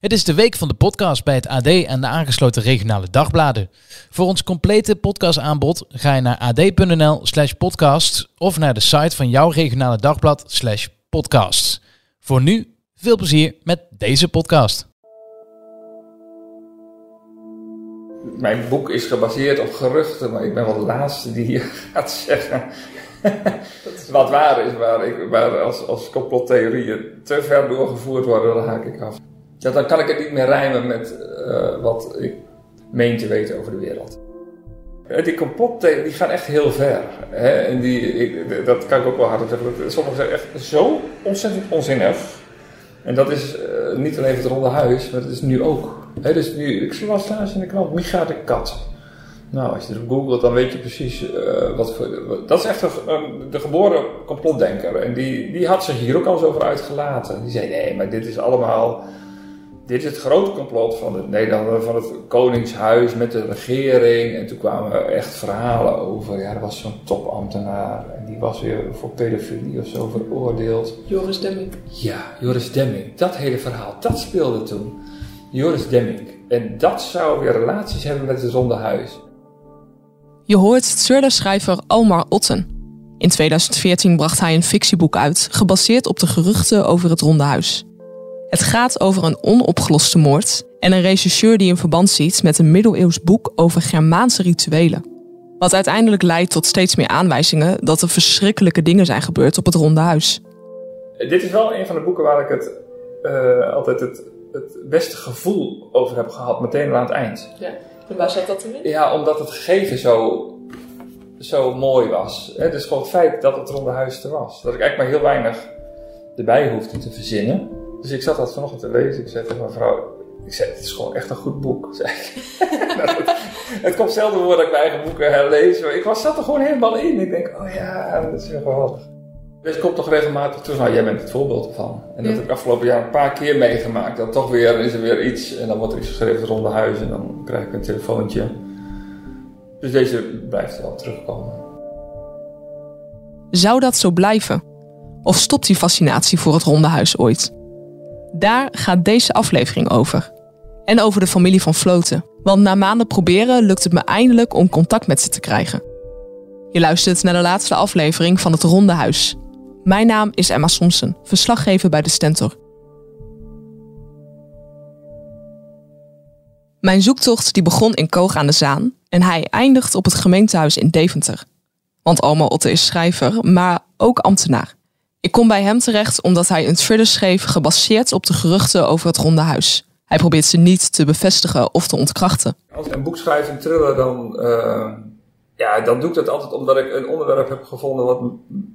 Het is de week van de podcast bij het AD en de aangesloten regionale dagbladen. Voor ons complete podcastaanbod ga je naar ad.nl slash podcast of naar de site van jouw regionale dagblad slash podcast. Voor nu, veel plezier met deze podcast. Mijn boek is gebaseerd op geruchten, maar ik ben wel de laatste die hier gaat zeggen wat waar is, waar, ik, waar als, als complottheorieën te ver doorgevoerd worden, dan haak ik af. Ja, dan kan ik het niet meer rijmen met uh, wat ik meen te weten over de wereld. Die complottheorieën gaan echt heel ver. Hè? En die, ik, dat kan ik ook wel hard zeggen. Sommigen zijn echt zo ontzettend onzinnig. En dat is niet alleen het Ronde Huis, maar dat is nu ook. Hè? Dus nu, ik las laatst in de krant, Micha de Kat. Nou, als je erop googelt, dan weet je precies uh, wat voor. Dat is echt een, de geboren complotdenker. En die, die had zich hier ook al eens over uitgelaten. Die zei: nee, maar dit is allemaal dit is het grote complot van het Nederland, van het Koningshuis met de regering. En toen kwamen er echt verhalen over. Ja, er was zo'n topambtenaar en die was weer voor pedofilie of zo veroordeeld. Joris Demming. Ja, Joris Demming. Dat hele verhaal, dat speelde toen. Joris Demming. En dat zou weer relaties hebben met het Ronde Huis. Je hoort Thriller-schrijver Omar Otten. In 2014 bracht hij een fictieboek uit, gebaseerd op de geruchten over het Ronde Huis. Het gaat over een onopgeloste moord en een rechercheur die een verband ziet met een middeleeuws boek over Germaanse rituelen. Wat uiteindelijk leidt tot steeds meer aanwijzingen dat er verschrikkelijke dingen zijn gebeurd op het Ronde Huis. Dit is wel een van de boeken waar ik het, uh, altijd het, het beste gevoel over heb gehad, meteen aan het eind. Ja, waar zat dat in? Ja, omdat het gegeven zo, zo mooi was. Het is gewoon het feit dat het Ronde Huis er was. Dat ik eigenlijk maar heel weinig erbij hoefde te verzinnen. Dus ik zat dat vanochtend te lezen. Ik zei tegen mijn vrouw, ik zei, het is gewoon echt een goed boek. Ik. het, komt zelden voor dat ik mijn eigen boeken herlees. Maar ik was, zat er gewoon helemaal in. Ik denk, oh ja, dat is weer geweldig. Dus ik kom toch regelmatig terug. Nou, jij bent het voorbeeld ervan. En dat heb ik afgelopen jaar een paar keer meegemaakt. Dan toch weer is er weer iets. En dan wordt er iets geschreven rond de huis. En dan krijg ik een telefoontje. Dus deze blijft wel terugkomen. Zou dat zo blijven? Of stopt die fascinatie voor het ronde huis ooit? Daar gaat deze aflevering over. En over de familie van Floten. Want na maanden proberen lukt het me eindelijk om contact met ze te krijgen. Je luistert naar de laatste aflevering van Het Ronde Huis. Mijn naam is Emma Somsen, verslaggever bij de Stentor. Mijn zoektocht die begon in Koog aan de Zaan en hij eindigt op het gemeentehuis in Deventer. Want Alma Otte is schrijver, maar ook ambtenaar. Ik kom bij hem terecht omdat hij een thriller schreef gebaseerd op de geruchten over het Ronde Huis. Hij probeert ze niet te bevestigen of te ontkrachten. Als een boek schrijf, een thriller, dan, uh, ja, dan doe ik dat altijd omdat ik een onderwerp heb gevonden wat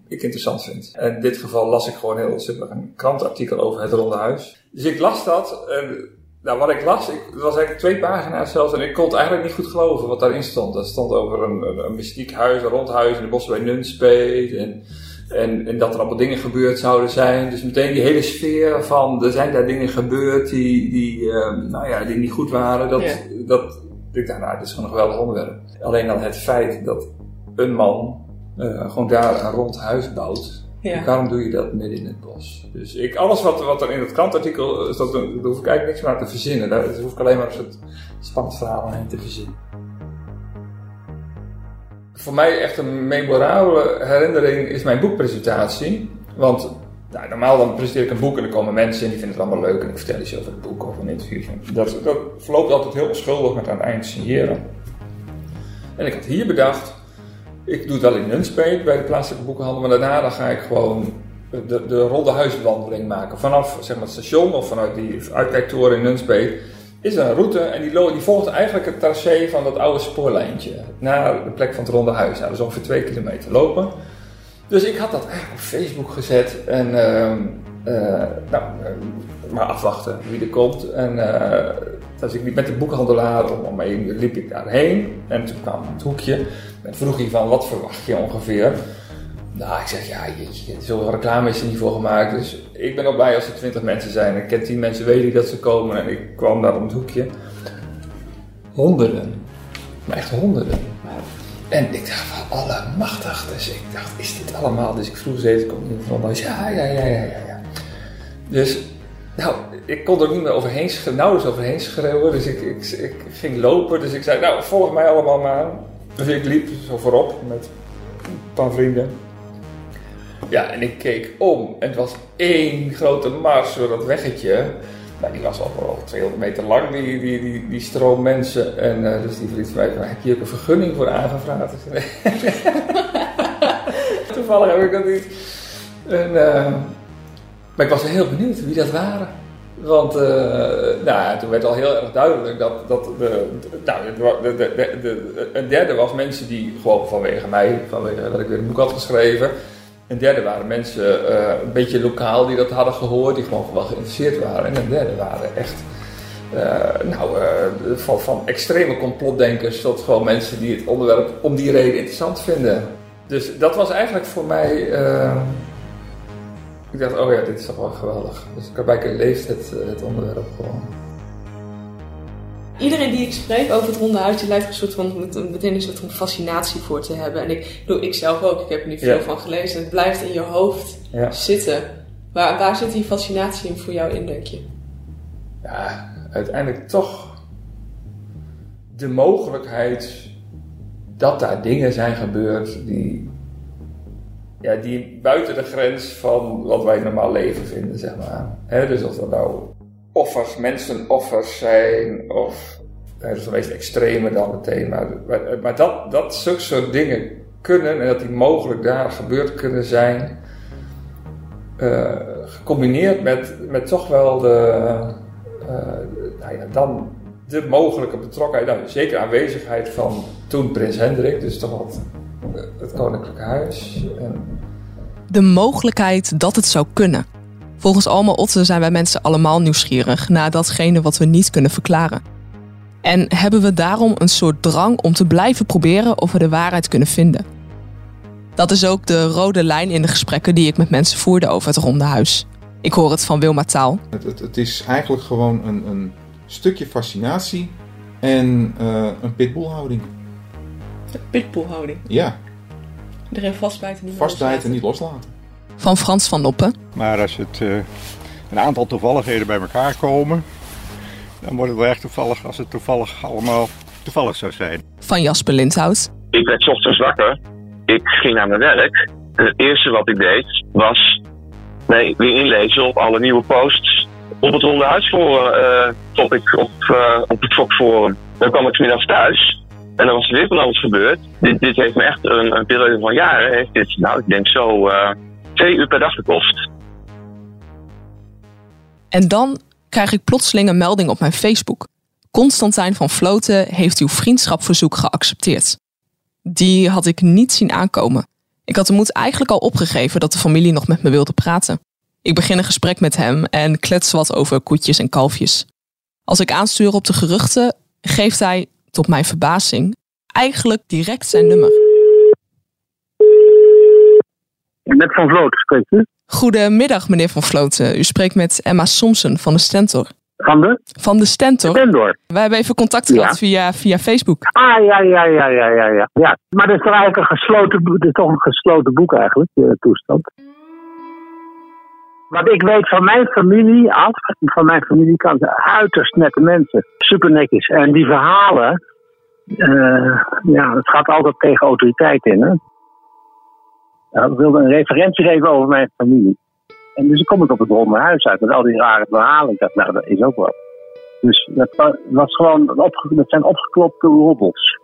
ik interessant vind. En in dit geval las ik gewoon heel simpel een krantartikel over het Ronde Huis. Dus ik las dat. En, nou, wat ik las, ik, het was eigenlijk twee pagina's zelfs. En ik kon het eigenlijk niet goed geloven wat daarin stond. Dat stond over een, een, een mystiek huis, een rondhuis in de bossen bij Nunspeet. En en, en, dat er allemaal dingen gebeurd zouden zijn. Dus meteen die hele sfeer van er zijn daar dingen gebeurd die, die, uh, nou ja, die niet goed waren. Dat, ja. dat, ik dacht, nou, dit is gewoon een geweldig onderwerp. Alleen al het feit dat een man uh, gewoon daar een rond huis bouwt. Ja. Waarom doe je dat midden in het bos? Dus ik, alles wat, wat er in het krantartikel staat, daar hoef ik eigenlijk niks meer aan te verzinnen. Daar hoef ik alleen maar een soort spannend verhaal aan te verzinnen voor mij echt een memorabele herinnering is mijn boekpresentatie. Want nou, normaal dan presenteer ik een boek en dan komen mensen en die vinden het allemaal leuk en ik vertel iets over het boek of een interview. Dat, dat verloopt altijd heel onschuldig met aan het eind signeren. En ik had hier bedacht, ik doe het wel in Nunspeet bij de plaatselijke boekenhandel, maar daarna dan ga ik gewoon de, de ronde huiswandeling maken. Vanaf zeg maar, het station of vanuit die uitkijktoren in Nunspeet is er een route en die, die volgt eigenlijk het tracé van dat oude spoorlijntje naar de plek van het Ronde Huis. Nou, dat is ongeveer twee kilometer lopen. Dus ik had dat eigenlijk op Facebook gezet en uh, uh, nou, maar afwachten wie er komt. En uh, als ik met de boekhandelaar om me liep ik daarheen en toen kwam het hoekje en vroeg hij van wat verwacht je ongeveer. Nou, ik zeg, ja, jeetje, zoveel reclame is er niet voor gemaakt. Dus ik ben ook bij als er twintig mensen zijn. Ik ken tien mensen, weet ik dat ze komen. En ik kwam daar om het hoekje. Honderden. Maar echt honderden. En ik dacht van, allemachtig. Dus ik dacht, is dit allemaal? Dus ik vroeg ze even, kom je van huis? Ja, ja, ja, ja, ja. Dus, nou, ik kon er niet meer overheen, nauwelijks overheen schreeuwen. Dus ik, ik, ik ging lopen. Dus ik zei, nou, volg mij allemaal maar. Dus ik liep zo voorop met een paar vrienden. Ja, en ik keek om en het was één grote mars door dat weggetje. Nou, die was al wel 200 meter lang, die, die, die, die stroom mensen. En uh, dus die vriend van mij heb je ook een vergunning voor aangevraagd? Toevallig heb ik dat niet. En, uh, maar ik was heel benieuwd wie dat waren. Want uh, nou, toen werd al heel erg duidelijk dat, dat nou, de, de, de, een derde was mensen die gewoon vanwege mij, vanwege dat ik weer een boek had geschreven. Een derde waren mensen uh, een beetje lokaal die dat hadden gehoord, die gewoon wel geïnteresseerd waren. En een derde waren echt uh, nou, van, van extreme complotdenkers tot gewoon mensen die het onderwerp om die reden interessant vinden. Dus dat was eigenlijk voor mij ik dacht, oh ja, dit is toch wel geweldig. Dus Kabijker leeft het, eh, het onderwerp gewoon. Iedereen die ik spreek over het ronde huisje lijkt een soort van, meteen een soort van fascinatie voor te hebben. En ik doe ik zelf ook, ik heb er nu veel van gelezen. Het blijft in je hoofd zitten. Waar, waar zit die fascinatie in voor jou in, denk je? Ja, uiteindelijk toch de mogelijkheid dat daar dingen zijn gebeurd die ja, die buiten de grens van wat wij normaal leven vinden, zeg maar. dus of dat nou offers, mensenoffers zijn, of dat is de meest extreme dan meteen. Maar, maar, dat, dat zulke soort dingen kunnen en dat die mogelijk daar gebeurd kunnen zijn, uh, gecombineerd met, met toch wel de, uh, nou ja, dan de mogelijke betrokkenheid, nou, zeker aanwezigheid van toen prins Hendrik, dus toch wat het Koninklijke Huis. En... De mogelijkheid dat het zou kunnen. Volgens Alma Otte zijn wij mensen allemaal nieuwsgierig naar datgene wat we niet kunnen verklaren. En hebben we daarom een soort drang om te blijven proberen of we de waarheid kunnen vinden. Dat is ook de rode lijn in de gesprekken die ik met mensen voerde over het ronde huis. Ik hoor het van Wilma Taal. Het, het, het is eigenlijk gewoon een, een stukje fascinatie en uh, een pitbullhouding. Een pitbullhouding? Ja. Erin vastbijten, niet vastbijten en niet loslaten. Van Frans van Noppen. Maar als het uh, een aantal toevalligheden bij elkaar komen, dan wordt het wel echt toevallig als het toevallig allemaal toevallig zou zijn. Van Jasper Lindhout. Ik werd ochtends wakker. Ik ging naar mijn werk. En het eerste wat ik deed was nee, weer inlezen op alle nieuwe posts op het Ronde Huisforum uh, topic op, uh, op het Fox Forum. Dan kwam ik middags thuis en dan was er weer van alles gebeurd. Dit, dit heeft me echt een, een periode van jaren, heeft dit, nou, ik denk zo uh, twee uur per dag gekost. En dan krijg ik plotseling een melding op mijn Facebook. Constantijn van Vloten heeft uw vriendschapverzoek geaccepteerd. Die had ik niet zien aankomen. Ik had de moed eigenlijk al opgegeven dat de familie nog met me wilde praten. Ik begin een gesprek met hem en klets wat over koetjes en kalfjes. Als ik aanstuur op de geruchten, geeft hij, tot mijn verbazing, eigenlijk direct zijn nummer. Met Van Vloot spreekt u? Goedemiddag, meneer Van Vloten. U spreekt met Emma Somsen van de Stentor. Van de? Van de Stentor. Stentor. Wij hebben even contact gehad via, via Facebook. Ah, ja, ja, ja, ja, ja, ja. ja. Maar dat is toch eigenlijk een gesloten, dat is toch een gesloten boek eigenlijk, de toestand. Wat ik weet van mijn familie af, van mijn familiekant, uiterst nette mensen. Super netjes. En die verhalen, uh, ja, het gaat altijd tegen autoriteit in. Hè? Ik wilde een referentie geven over mijn familie. En dus ik kom ik op het ronde huis uit met al die rare verhalen. Ik dacht, nou, dat is ook wat. Dus dat was gewoon, dat zijn opgeklopte robbels.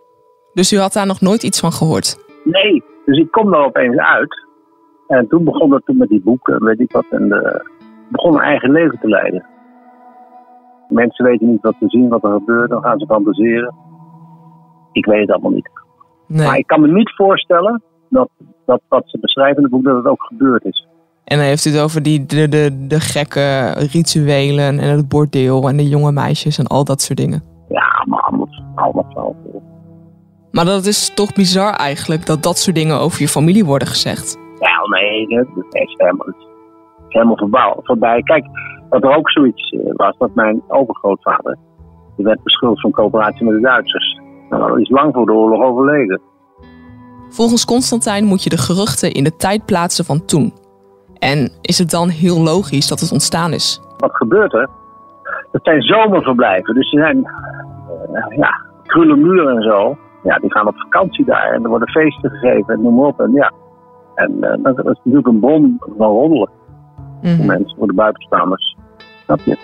Dus u had daar nog nooit iets van gehoord? Nee, dus ik kom er opeens uit. En toen begon het toen met die boeken, weet ik wat, en uh, begon een eigen leven te leiden. Mensen weten niet wat te zien, wat er gebeurt, dan gaan ze fantaseren. Ik weet het allemaal niet. Nee. Maar ik kan me niet voorstellen dat, dat wat ze beschrijven in het boek, dat het ook gebeurd is. En dan heeft u het over die, de, de, de gekke rituelen en het bordeel en de jonge meisjes en al dat soort dingen. Ja, maar allemaal, allemaal Maar dat is toch bizar eigenlijk dat dat soort dingen over je familie worden gezegd. Ja, nee, dat is helemaal, dat is helemaal voorbij, voorbij. Kijk, wat er ook zoiets eh, was, dat mijn overgrootvader, die werd beschuldigd van coöperatie met de Duitsers. Nou, dat is lang voor de oorlog overleden. Volgens Constantijn moet je de geruchten in de tijd plaatsen van toen. En is het dan heel logisch dat het ontstaan is? Wat gebeurt er? Het zijn zomerverblijven, dus die zijn uh, ja, krulle muren en zo. Ja, die gaan op vakantie daar en er worden feesten gegeven en noem maar op. En ja, en uh, dat, is natuurlijk een bron van roddelen. Mm Voor mensen, voor de buitenstaanders. Snap je?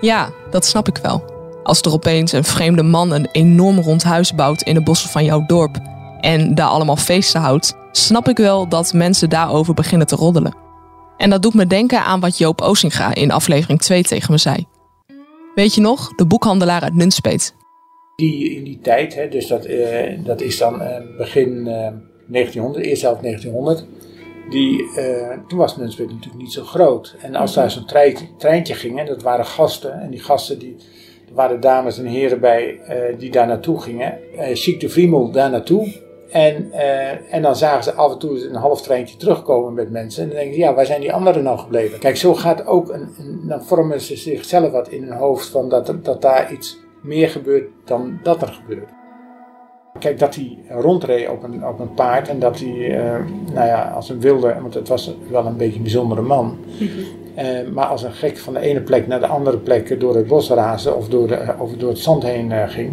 Ja, dat snap ik wel. Als er opeens een vreemde man een enorm rond huis bouwt in de bossen van jouw dorp en daar allemaal feesten houdt, snap ik wel dat mensen daarover beginnen te roddelen. En dat doet me denken aan wat Joop Ozinga in aflevering 2 tegen me zei. Weet je nog, de boekhandelaar uit Nunspeet? Die, in die tijd, hè, dus dat, uh, dat is dan uh, begin uh, 1900, eerst zelf 1900. Die, toen was Nunspeet natuurlijk niet zo groot. En als daar zo'n treintje ging, dat waren gasten. En die gasten, die, waren dames en heren bij die daar naartoe gingen. Chic de Vriemel daar naartoe. En, uh, en dan zagen ze af en toe een half treintje terugkomen met mensen. En dan denken ze, ja, waar zijn die anderen nou gebleven? Kijk, zo gaat ook, een, een, dan vormen ze zichzelf wat in hun hoofd van dat, dat daar iets meer gebeurt dan dat er gebeurt. Kijk, dat hij rondreed op een, op een paard en dat hij, uh, nou ja, als een wilde, want het was wel een beetje een bijzondere man. Mm -hmm. uh, maar als een gek van de ene plek naar de andere plek door het bos razen of door, de, of door het zand heen ging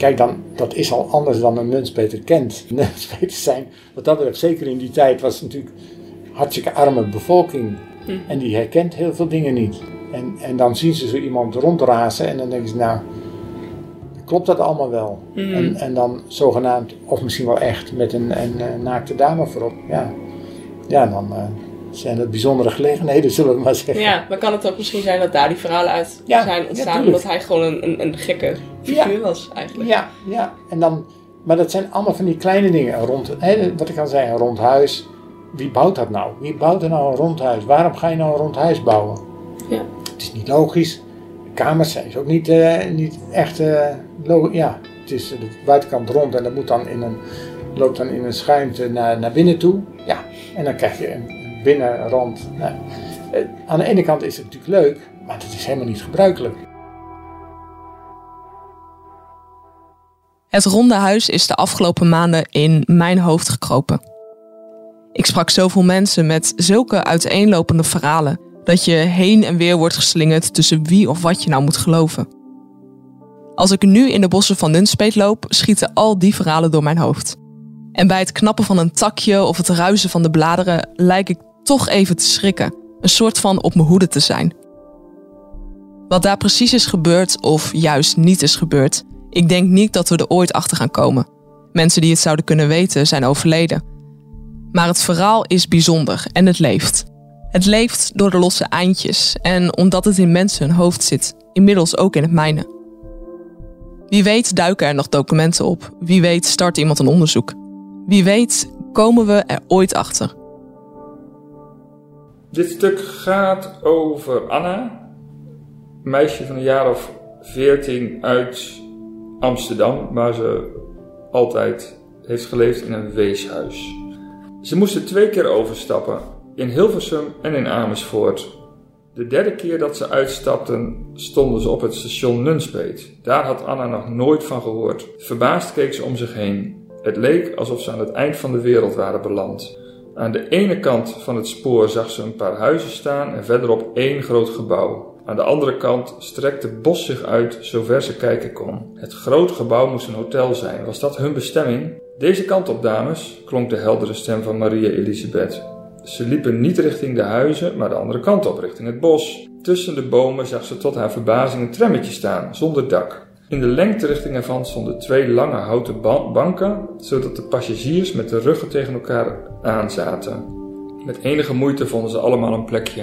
Kijk, dan, dat is al anders dan een Nunspeter kent. Nunspeters zijn, wat dat betreft, zeker in die tijd, was natuurlijk hartstikke arme bevolking. Hm. En die herkent heel veel dingen niet. En, en dan zien ze zo iemand rondrazen en dan denken ze, nou, klopt dat allemaal wel? Hm. En, en dan zogenaamd, of misschien wel echt, met een, een, een naakte dame voorop. Ja, ja dan... Uh, zijn dat bijzondere gelegenheden, zullen we maar zeggen. Ja, maar kan het ook misschien zijn dat daar die verhalen uit zijn ontstaan, omdat hij gewoon een, een, een gekke figuur was eigenlijk. Ja, ja. En dan, maar dat zijn allemaal van die kleine dingen. Rond, hè, wat ik al zei, een rond huis. Wie bouwt dat nou? Wie bouwt er nou een rond huis? Waarom ga je nou een rond huis bouwen? Ja. Het is niet logisch. De kamers zijn ook niet, uh, niet echt uh, logisch. Ja, het is de buitenkant rond en dat moet dan in een, loopt dan in een schuimte naar, naar binnen toe. Ja, en dan krijg je een binnenrand. Nou, eh, aan de ene kant is het natuurlijk leuk, maar het is helemaal niet gebruikelijk. Het ronde huis is de afgelopen maanden in mijn hoofd gekropen. Ik sprak zoveel mensen met zulke uiteenlopende verhalen dat je heen en weer wordt geslingerd tussen wie of wat je nou moet geloven. Als ik nu in de bossen van Nunspeet loop, schieten al die verhalen door mijn hoofd. En bij het knappen van een takje of het ruisen van de bladeren lijk ik toch even te schrikken, een soort van op mijn hoede te zijn. Wat daar precies is gebeurd of juist niet is gebeurd, ik denk niet dat we er ooit achter gaan komen. Mensen die het zouden kunnen weten zijn overleden. Maar het verhaal is bijzonder en het leeft. Het leeft door de losse eindjes en omdat het in mensen hun hoofd zit, inmiddels ook in het mijne. Wie weet duiken er nog documenten op, wie weet start iemand een onderzoek. Wie weet komen we er ooit achter. Dit stuk gaat over Anna, meisje van een jaar of 14 uit Amsterdam, waar ze altijd heeft geleefd in een weeshuis. Ze moesten twee keer overstappen, in Hilversum en in Amersfoort. De derde keer dat ze uitstapten, stonden ze op het station Nunspeet. Daar had Anna nog nooit van gehoord. Verbaasd keek ze om zich heen. Het leek alsof ze aan het eind van de wereld waren beland. Aan de ene kant van het spoor zag ze een paar huizen staan en verderop één groot gebouw. Aan de andere kant strekte bos zich uit zover ze kijken kon. Het groot gebouw moest een hotel zijn. Was dat hun bestemming? Deze kant op, dames, klonk de heldere stem van Maria Elisabeth. Ze liepen niet richting de huizen, maar de andere kant op, richting het bos. Tussen de bomen zag ze tot haar verbazing een trammetje staan, zonder dak. In de lengterichting ervan stonden twee lange houten banken, zodat de passagiers met de ruggen tegen elkaar aanzaten. Met enige moeite vonden ze allemaal een plekje.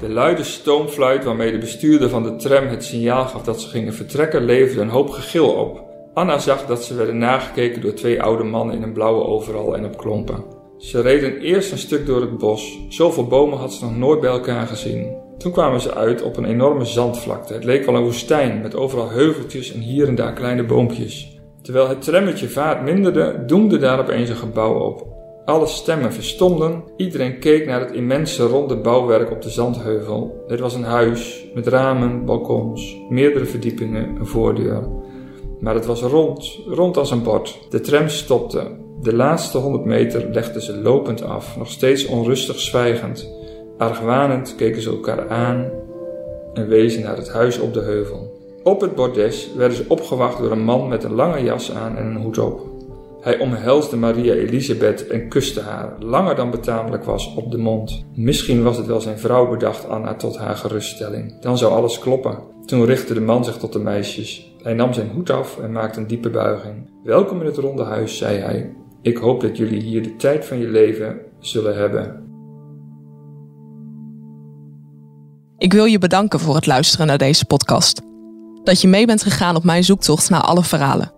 De luide stoomfluit waarmee de bestuurder van de tram het signaal gaf dat ze gingen vertrekken, leverde een hoop gegil op. Anna zag dat ze werden nagekeken door twee oude mannen in een blauwe overal en op klompen. Ze reden eerst een stuk door het bos. Zoveel bomen had ze nog nooit bij elkaar gezien. Toen kwamen ze uit op een enorme zandvlakte. Het leek wel een woestijn met overal heuveltjes en hier en daar kleine boompjes. Terwijl het trammetje vaart minderde, doemde daar opeens een gebouw op. Alle stemmen verstomden. Iedereen keek naar het immense ronde bouwwerk op de zandheuvel. Het was een huis met ramen, balkons, meerdere verdiepingen, een voordeur. Maar het was rond, rond als een bord. De tram stopte. De laatste honderd meter legden ze lopend af, nog steeds onrustig zwijgend. Argwanend keken ze elkaar aan en wezen naar het huis op de heuvel. Op het bordes werden ze opgewacht door een man met een lange jas aan en een hoed op. Hij omhelsde Maria Elisabeth en kuste haar, langer dan betamelijk was, op de mond. Misschien was het wel zijn vrouw, bedacht Anna tot haar geruststelling. Dan zou alles kloppen. Toen richtte de man zich tot de meisjes. Hij nam zijn hoed af en maakte een diepe buiging. Welkom in het ronde huis, zei hij. Ik hoop dat jullie hier de tijd van je leven zullen hebben. Ik wil je bedanken voor het luisteren naar deze podcast. Dat je mee bent gegaan op mijn zoektocht naar alle verhalen.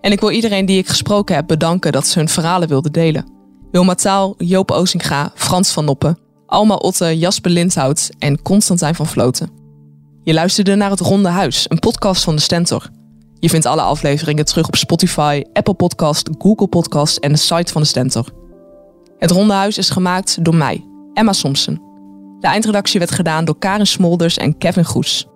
En ik wil iedereen die ik gesproken heb bedanken dat ze hun verhalen wilden delen. Wilma Taal, Joop Ozinga, Frans van Noppen, Alma Otte, Jasper Lindhout en Constantijn van Vloten. Je luisterde naar Het Ronde Huis, een podcast van de Stentor. Je vindt alle afleveringen terug op Spotify, Apple Podcast, Google Podcast en de site van de Stentor. Het Ronde Huis is gemaakt door mij, Emma Somsen. De eindredactie werd gedaan door Karen Smolders en Kevin Goes.